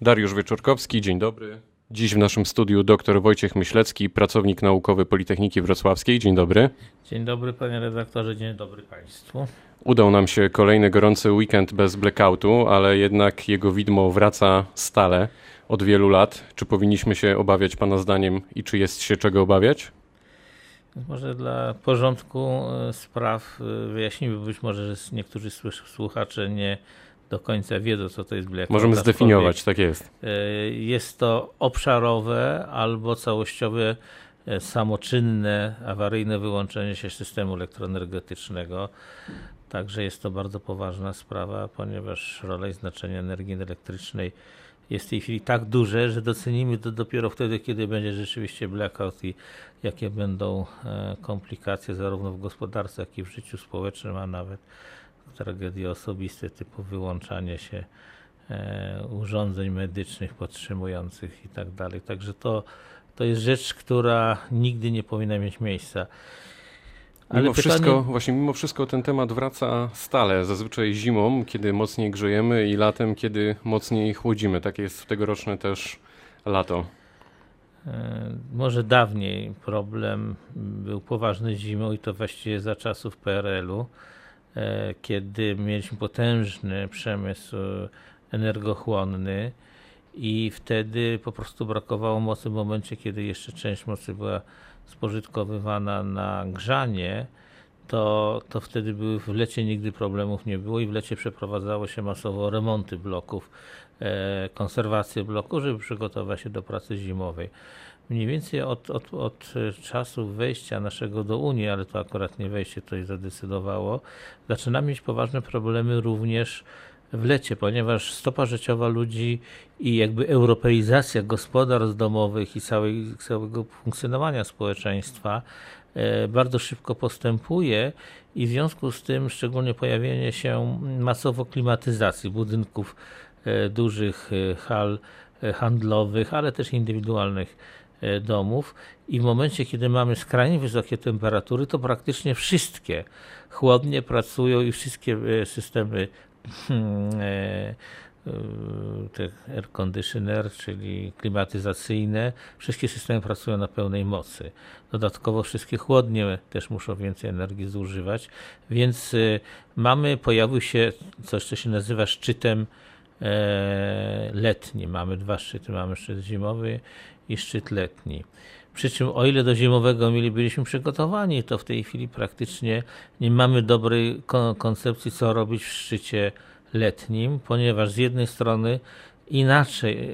Dariusz Wieczorkowski, dzień dobry. Dziś w naszym studiu dr Wojciech Myślecki, pracownik naukowy Politechniki Wrocławskiej. Dzień dobry. Dzień dobry panie redaktorze, dzień dobry państwu. Udał nam się kolejny gorący weekend bez blackoutu, ale jednak jego widmo wraca stale od wielu lat. Czy powinniśmy się obawiać pana zdaniem i czy jest się czego obawiać? Może dla porządku e, spraw e, wyjaśnimy, być może, że niektórzy słuchacze nie do końca wiedzą, co to jest blackout. Możemy zdefiniować, tak jest. E, jest to obszarowe albo całościowe, samoczynne, awaryjne wyłączenie się systemu elektroenergetycznego. Także jest to bardzo poważna sprawa, ponieważ rola i znaczenie energii elektrycznej jest w tej chwili tak duże, że docenimy to dopiero wtedy, kiedy będzie rzeczywiście blackout i jakie będą e, komplikacje zarówno w gospodarce, jak i w życiu społecznym, a nawet tragedie osobiste typu wyłączanie się e, urządzeń medycznych podtrzymujących i tak dalej. Także to, to jest rzecz, która nigdy nie powinna mieć miejsca. Ale mimo pytanie... wszystko, właśnie mimo wszystko ten temat wraca stale, zazwyczaj zimą, kiedy mocniej grzejemy i latem, kiedy mocniej chłodzimy. Tak jest tegoroczne też lato. E, może dawniej problem był poważny zimą i to właściwie za czasów PRL-u, kiedy mieliśmy potężny przemysł energochłonny i wtedy po prostu brakowało mocy w momencie, kiedy jeszcze część mocy była spożytkowywana na grzanie, to, to wtedy były, w lecie nigdy problemów nie było i w lecie przeprowadzało się masowo remonty bloków, e, konserwację bloku, żeby przygotować się do pracy zimowej. Mniej więcej od, od, od czasu wejścia naszego do Unii, ale to akurat nie wejście tutaj zadecydowało, zaczynamy mieć poważne problemy również w lecie, ponieważ stopa życiowa ludzi i jakby europeizacja gospodarstw domowych i całej, całego funkcjonowania społeczeństwa e, bardzo szybko postępuje i w związku z tym szczególnie pojawienie się masowo klimatyzacji budynków e, dużych e, hal handlowych, ale też indywidualnych domów i w momencie, kiedy mamy skrajnie wysokie temperatury, to praktycznie wszystkie chłodnie pracują i wszystkie systemy Hmm, e, e, te air conditioner, czyli klimatyzacyjne, wszystkie systemy pracują na pełnej mocy. Dodatkowo wszystkie chłodnie też muszą więcej energii zużywać, więc e, mamy, pojawił się coś, co się nazywa szczytem letnim. Mamy dwa szczyty, mamy szczyt zimowy i szczyt letni. Przy czym o ile do zimowego mieli byliśmy przygotowani, to w tej chwili praktycznie nie mamy dobrej koncepcji, co robić w szczycie letnim, ponieważ z jednej strony inaczej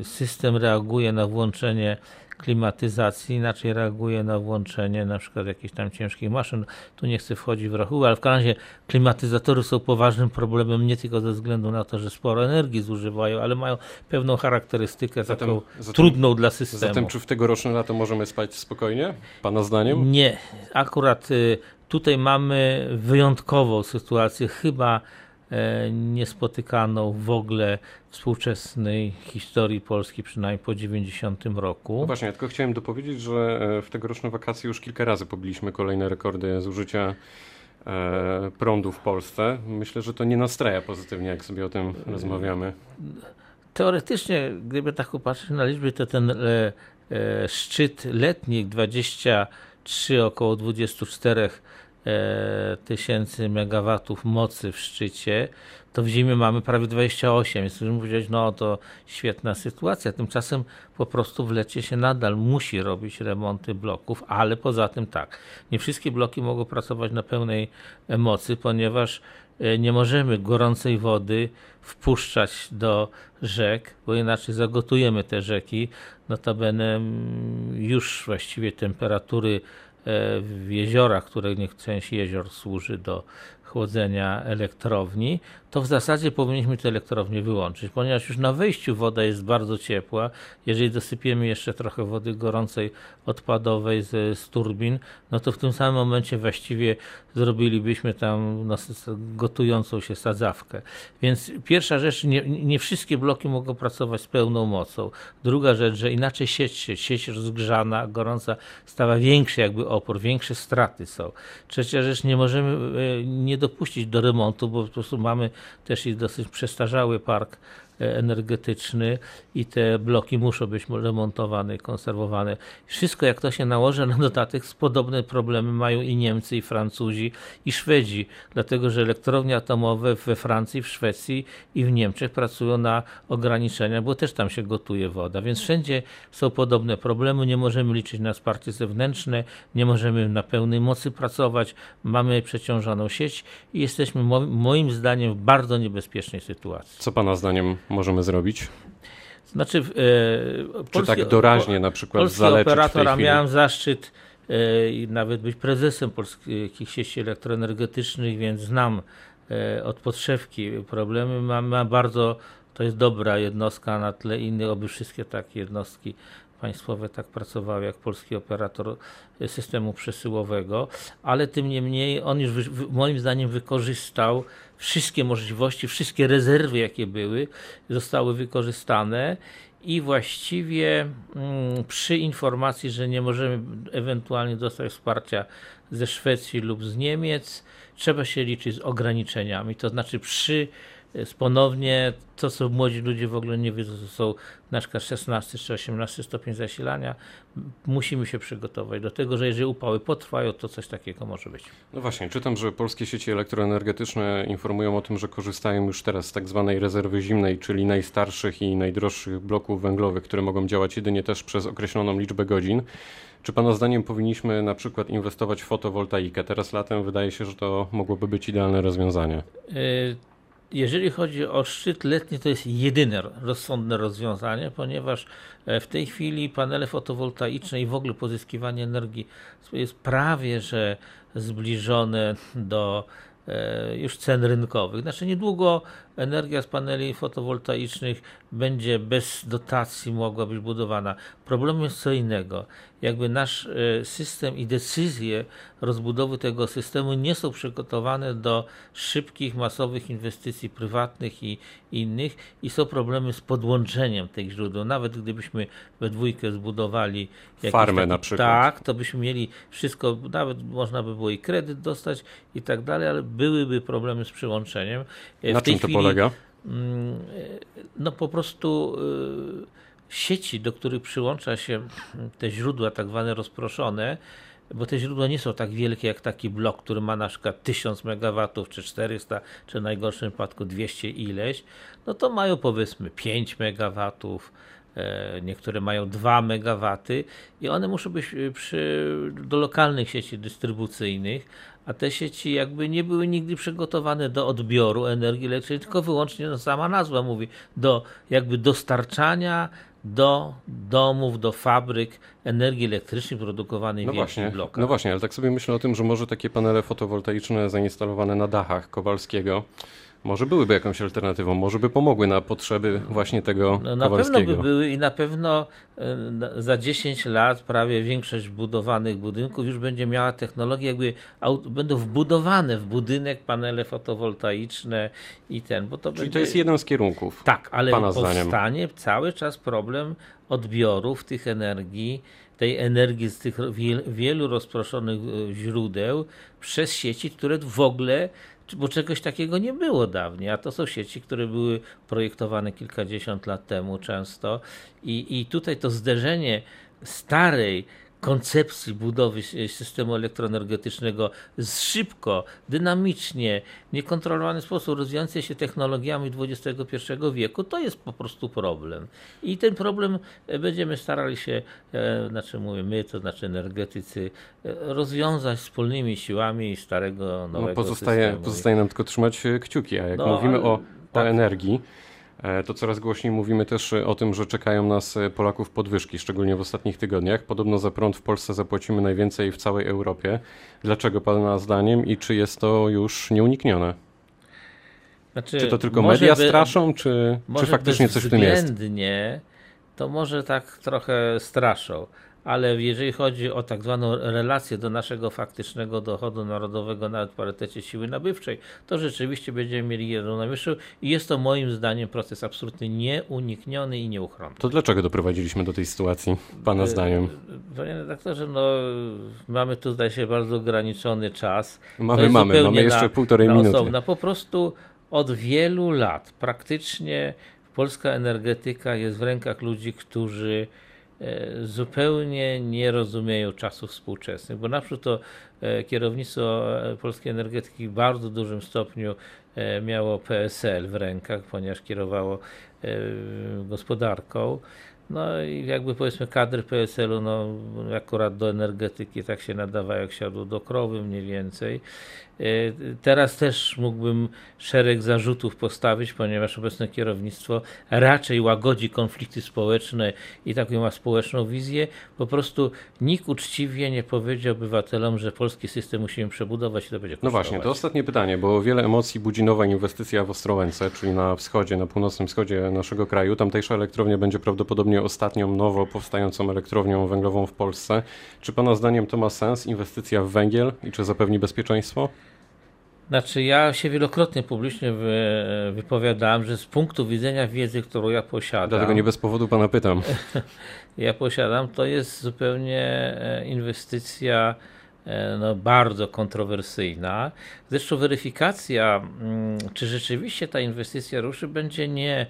y, system reaguje na włączenie klimatyzacji, inaczej reaguje na włączenie na przykład jakichś tam ciężkich maszyn. Tu nie chcę wchodzić w rachubę, ale w każdym razie klimatyzatory są poważnym problemem nie tylko ze względu na to, że sporo energii zużywają, ale mają pewną charakterystykę zatem, taką zatem, trudną dla systemu. Zatem czy w tegoroczne lato możemy spać spokojnie, Pana zdaniem? Nie. Akurat y, tutaj mamy wyjątkową sytuację, chyba niespotykaną w ogóle współczesnej historii Polski, przynajmniej po 90 roku. No właśnie, ja tylko chciałem dopowiedzieć, że e, w tegoroczne wakacje już kilka razy pobiliśmy kolejne rekordy zużycia e, prądu w Polsce. Myślę, że to nie nastraja pozytywnie, jak sobie o tym rozmawiamy. Teoretycznie, gdyby tak popatrzeć na liczby, to ten szczyt letni 23 około 24 E, tysięcy megawatów mocy w szczycie, to w zimie mamy prawie 28, więc możemy powiedzieć, no to świetna sytuacja. Tymczasem po prostu w lecie się nadal musi robić remonty bloków, ale poza tym tak, nie wszystkie bloki mogą pracować na pełnej mocy, ponieważ e, nie możemy gorącej wody wpuszczać do rzek, bo inaczej zagotujemy te rzeki. Notabene mm, już właściwie temperatury E, w jeziorach, które część jezior służy do chłodzenia elektrowni, to w zasadzie powinniśmy te elektrownie wyłączyć, ponieważ już na wejściu woda jest bardzo ciepła. Jeżeli dosypiemy jeszcze trochę wody gorącej odpadowej z, z turbin, no to w tym samym momencie właściwie zrobilibyśmy tam no, gotującą się sadzawkę. Więc pierwsza rzecz, nie, nie wszystkie bloki mogą pracować z pełną mocą. Druga rzecz, że inaczej sieć, sieć rozgrzana, gorąca stawia większy jakby opór, większe straty są. Trzecia rzecz, nie możemy e, nie dopuścić do remontu, bo po prostu mamy też i dosyć przestarzały park energetyczny i te bloki muszą być remontowane konserwowane. Wszystko jak to się nałoży na dodatek, podobne problemy mają i Niemcy, i Francuzi, i Szwedzi, dlatego że elektrownie atomowe we Francji, w Szwecji i w Niemczech pracują na ograniczenia, bo też tam się gotuje woda, więc wszędzie są podobne problemy, nie możemy liczyć na wsparcie zewnętrzne, nie możemy na pełnej mocy pracować, mamy przeciążoną sieć i jesteśmy moim zdaniem w bardzo niebezpiecznej sytuacji. Co Pana zdaniem możemy zrobić? Znaczy, e, Czy polski, tak doraźnie na przykład polski zaleczyć operator, a miałem zaszczyt e, i nawet być prezesem polskich sieci elektroenergetycznych, więc znam e, od podszewki problemy. Mam, mam bardzo, to jest dobra jednostka na tle innych, oby wszystkie takie jednostki państwowe tak pracowały jak polski operator systemu przesyłowego, ale tym niemniej on już moim zdaniem wykorzystał wszystkie możliwości, wszystkie rezerwy jakie były zostały wykorzystane i właściwie mm, przy informacji, że nie możemy ewentualnie dostać wsparcia ze Szwecji lub z Niemiec, trzeba się liczyć z ograniczeniami, to znaczy przy ponownie to, co młodzi ludzie w ogóle nie wiedzą, to są na przykład 16 czy 18 stopień zasilania. Musimy się przygotować do tego, że jeżeli upały potrwają, to coś takiego może być. No właśnie, czytam, że polskie sieci elektroenergetyczne informują o tym, że korzystają już teraz z tak zwanej rezerwy zimnej, czyli najstarszych i najdroższych bloków węglowych, które mogą działać jedynie też przez określoną liczbę godzin. Czy Pana zdaniem powinniśmy na przykład inwestować w fotowoltaikę? Teraz latem wydaje się, że to mogłoby być idealne rozwiązanie. Y jeżeli chodzi o szczyt letni, to jest jedyne rozsądne rozwiązanie, ponieważ e, w tej chwili panele fotowoltaiczne i w ogóle pozyskiwanie energii jest prawie że zbliżone do e, już cen rynkowych. Znaczy niedługo energia z paneli fotowoltaicznych będzie bez dotacji mogła być budowana. Problem jest co innego. Jakby nasz e, system i decyzje rozbudowy tego systemu nie są przygotowane do szybkich, masowych inwestycji prywatnych i innych i są problemy z podłączeniem tych źródeł. Nawet gdybyśmy we dwójkę zbudowali farmę taki, na przykład. Tak, to byśmy mieli wszystko, nawet można by było i kredyt dostać i tak dalej, ale byłyby problemy z przyłączeniem. E, na w to chwili, polega? Mm, no po prostu y, sieci, do których przyłącza się te źródła tak zwane rozproszone, bo te źródła nie są tak wielkie jak taki blok, który ma na przykład 1000 MW, czy 400, czy w najgorszym wypadku 200 ileś, no to mają powiedzmy 5 MW, niektóre mają 2 MW i one muszą być przy, do lokalnych sieci dystrybucyjnych, a te sieci jakby nie były nigdy przygotowane do odbioru energii elektrycznej, tylko wyłącznie, no sama nazwa mówi, do jakby dostarczania do domów, do fabryk energii elektrycznej produkowanej no w właśnie, blokach. No właśnie, ale tak sobie myślę o tym, że może takie panele fotowoltaiczne zainstalowane na dachach Kowalskiego może byłyby jakąś alternatywą, może by pomogły na potrzeby właśnie tego no, Na pewno by były i na pewno e, za 10 lat prawie większość budowanych budynków już będzie miała technologię, jakby będą wbudowane w budynek panele fotowoltaiczne i ten. Bo to Czyli będzie... to jest jeden z kierunków. Tak, ale pana powstanie zdaniem. cały czas problem odbiorów tych energii tej energii z tych wielu rozproszonych e, źródeł przez sieci, które w ogóle bo czegoś takiego nie było dawniej, a to są sieci, które były projektowane kilkadziesiąt lat temu często. I, i tutaj to zderzenie starej koncepcji budowy systemu elektroenergetycznego szybko, dynamicznie, niekontrolowany sposób rozwijającej się technologiami XXI wieku, to jest po prostu problem. I ten problem e, będziemy starali się, e, znaczy mówię my, to znaczy energetycy, e, rozwiązać wspólnymi siłami starego, no, nowego no pozostaje, systemu. Pozostaje nam tylko trzymać kciuki, a jak no, mówimy ale, o, tak. o energii, E, to coraz głośniej mówimy też o tym, że czekają nas e, Polaków podwyżki, szczególnie w ostatnich tygodniach. Podobno za prąd w Polsce zapłacimy najwięcej w całej Europie. Dlaczego Pana zdaniem i czy jest to już nieuniknione? Znaczy, czy to tylko media by, straszą, czy, czy faktycznie coś w tym jest? To może tak trochę straszą ale jeżeli chodzi o tak zwaną relację do naszego faktycznego dochodu narodowego nawet w parytecie siły nabywczej, to rzeczywiście będziemy mieli jedną najwyższą i jest to moim zdaniem proces absolutnie nieunikniony i nieuchronny. To dlaczego doprowadziliśmy do tej sytuacji, Pana e, zdaniem? Panie redaktorze, no mamy tutaj się bardzo ograniczony czas. Mamy, mamy, mamy jeszcze na, półtorej na minuty. Osobna. Po prostu od wielu lat praktycznie polska energetyka jest w rękach ludzi, którzy e, zupełnie nie rozumieją czasów współczesnych, bo na przykład to e, kierownictwo polskiej energetyki w bardzo dużym stopniu miało PSL w rękach, ponieważ kierowało gospodarką. No i jakby powiedzmy kadry PSL-u, no akurat do energetyki tak się nadawają jak siadło do krowy mniej więcej. E, teraz też mógłbym szereg zarzutów postawić, ponieważ obecne kierownictwo raczej łagodzi konflikty społeczne i taką ma społeczną wizję. Po prostu nikt uczciwie nie powiedział obywatelom, że polski system musimy przebudować i to będzie kosztować. No właśnie, to ostatnie pytanie, bo wiele emocji budzi nowa inwestycja w Ostrołęce, czyli na wschodzie, na północnym wschodzie naszego kraju. Tamtejsza elektrownia będzie prawdopodobnie ostatnią nowo powstającą elektrownią węglową w Polsce. Czy Pana zdaniem to ma sens, inwestycja w węgiel i czy zapewni bezpieczeństwo? Znaczy, ja się wielokrotnie publicznie wy, wypowiadałem, że z punktu widzenia wiedzy, którą ja posiadam. Dlatego nie bez powodu pana pytam. ja posiadam, to jest zupełnie e, inwestycja e, no, bardzo kontrowersyjna. Zresztą weryfikacja, mm, czy rzeczywiście ta inwestycja ruszy, będzie nie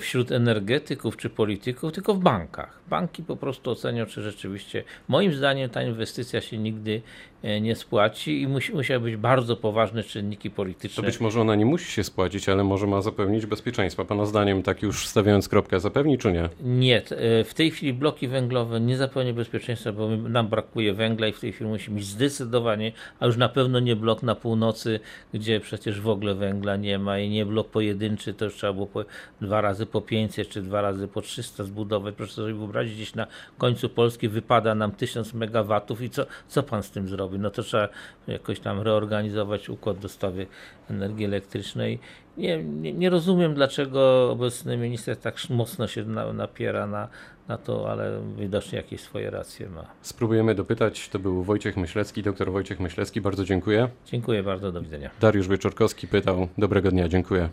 wśród energetyków czy polityków, tylko w bankach. Banki po prostu ocenią, czy rzeczywiście, moim zdaniem, ta inwestycja się nigdy E, nie spłaci i musi, musiały być bardzo poważne czynniki polityczne. To być może ona nie musi się spłacić, ale może ma zapewnić bezpieczeństwo. Pana zdaniem, tak już stawiając kropkę, zapewni czy nie? Nie. E, w tej chwili bloki węglowe nie zapewni bezpieczeństwa, bo nam brakuje węgla i w tej chwili musi być zdecydowanie, a już na pewno nie blok na północy, gdzie przecież w ogóle węgla nie ma i nie blok pojedynczy, to już trzeba było po, dwa razy po 500 czy dwa razy po 300 zbudować. Proszę sobie wyobrazić, gdzieś na końcu Polski wypada nam 1000 megawatów i co, co pan z tym zrobi? No to trzeba jakoś tam reorganizować układ dostawy energii elektrycznej. Nie, nie, nie rozumiem, dlaczego obecny minister tak mocno się na, napiera na, na to, ale widocznie jakieś swoje racje ma. Spróbujemy dopytać. To był Wojciech Myślecki, doktor Wojciech Myślecki. Bardzo dziękuję. Dziękuję bardzo, do widzenia. Dariusz Wieczorkowski pytał. Dobrego dnia, dziękuję.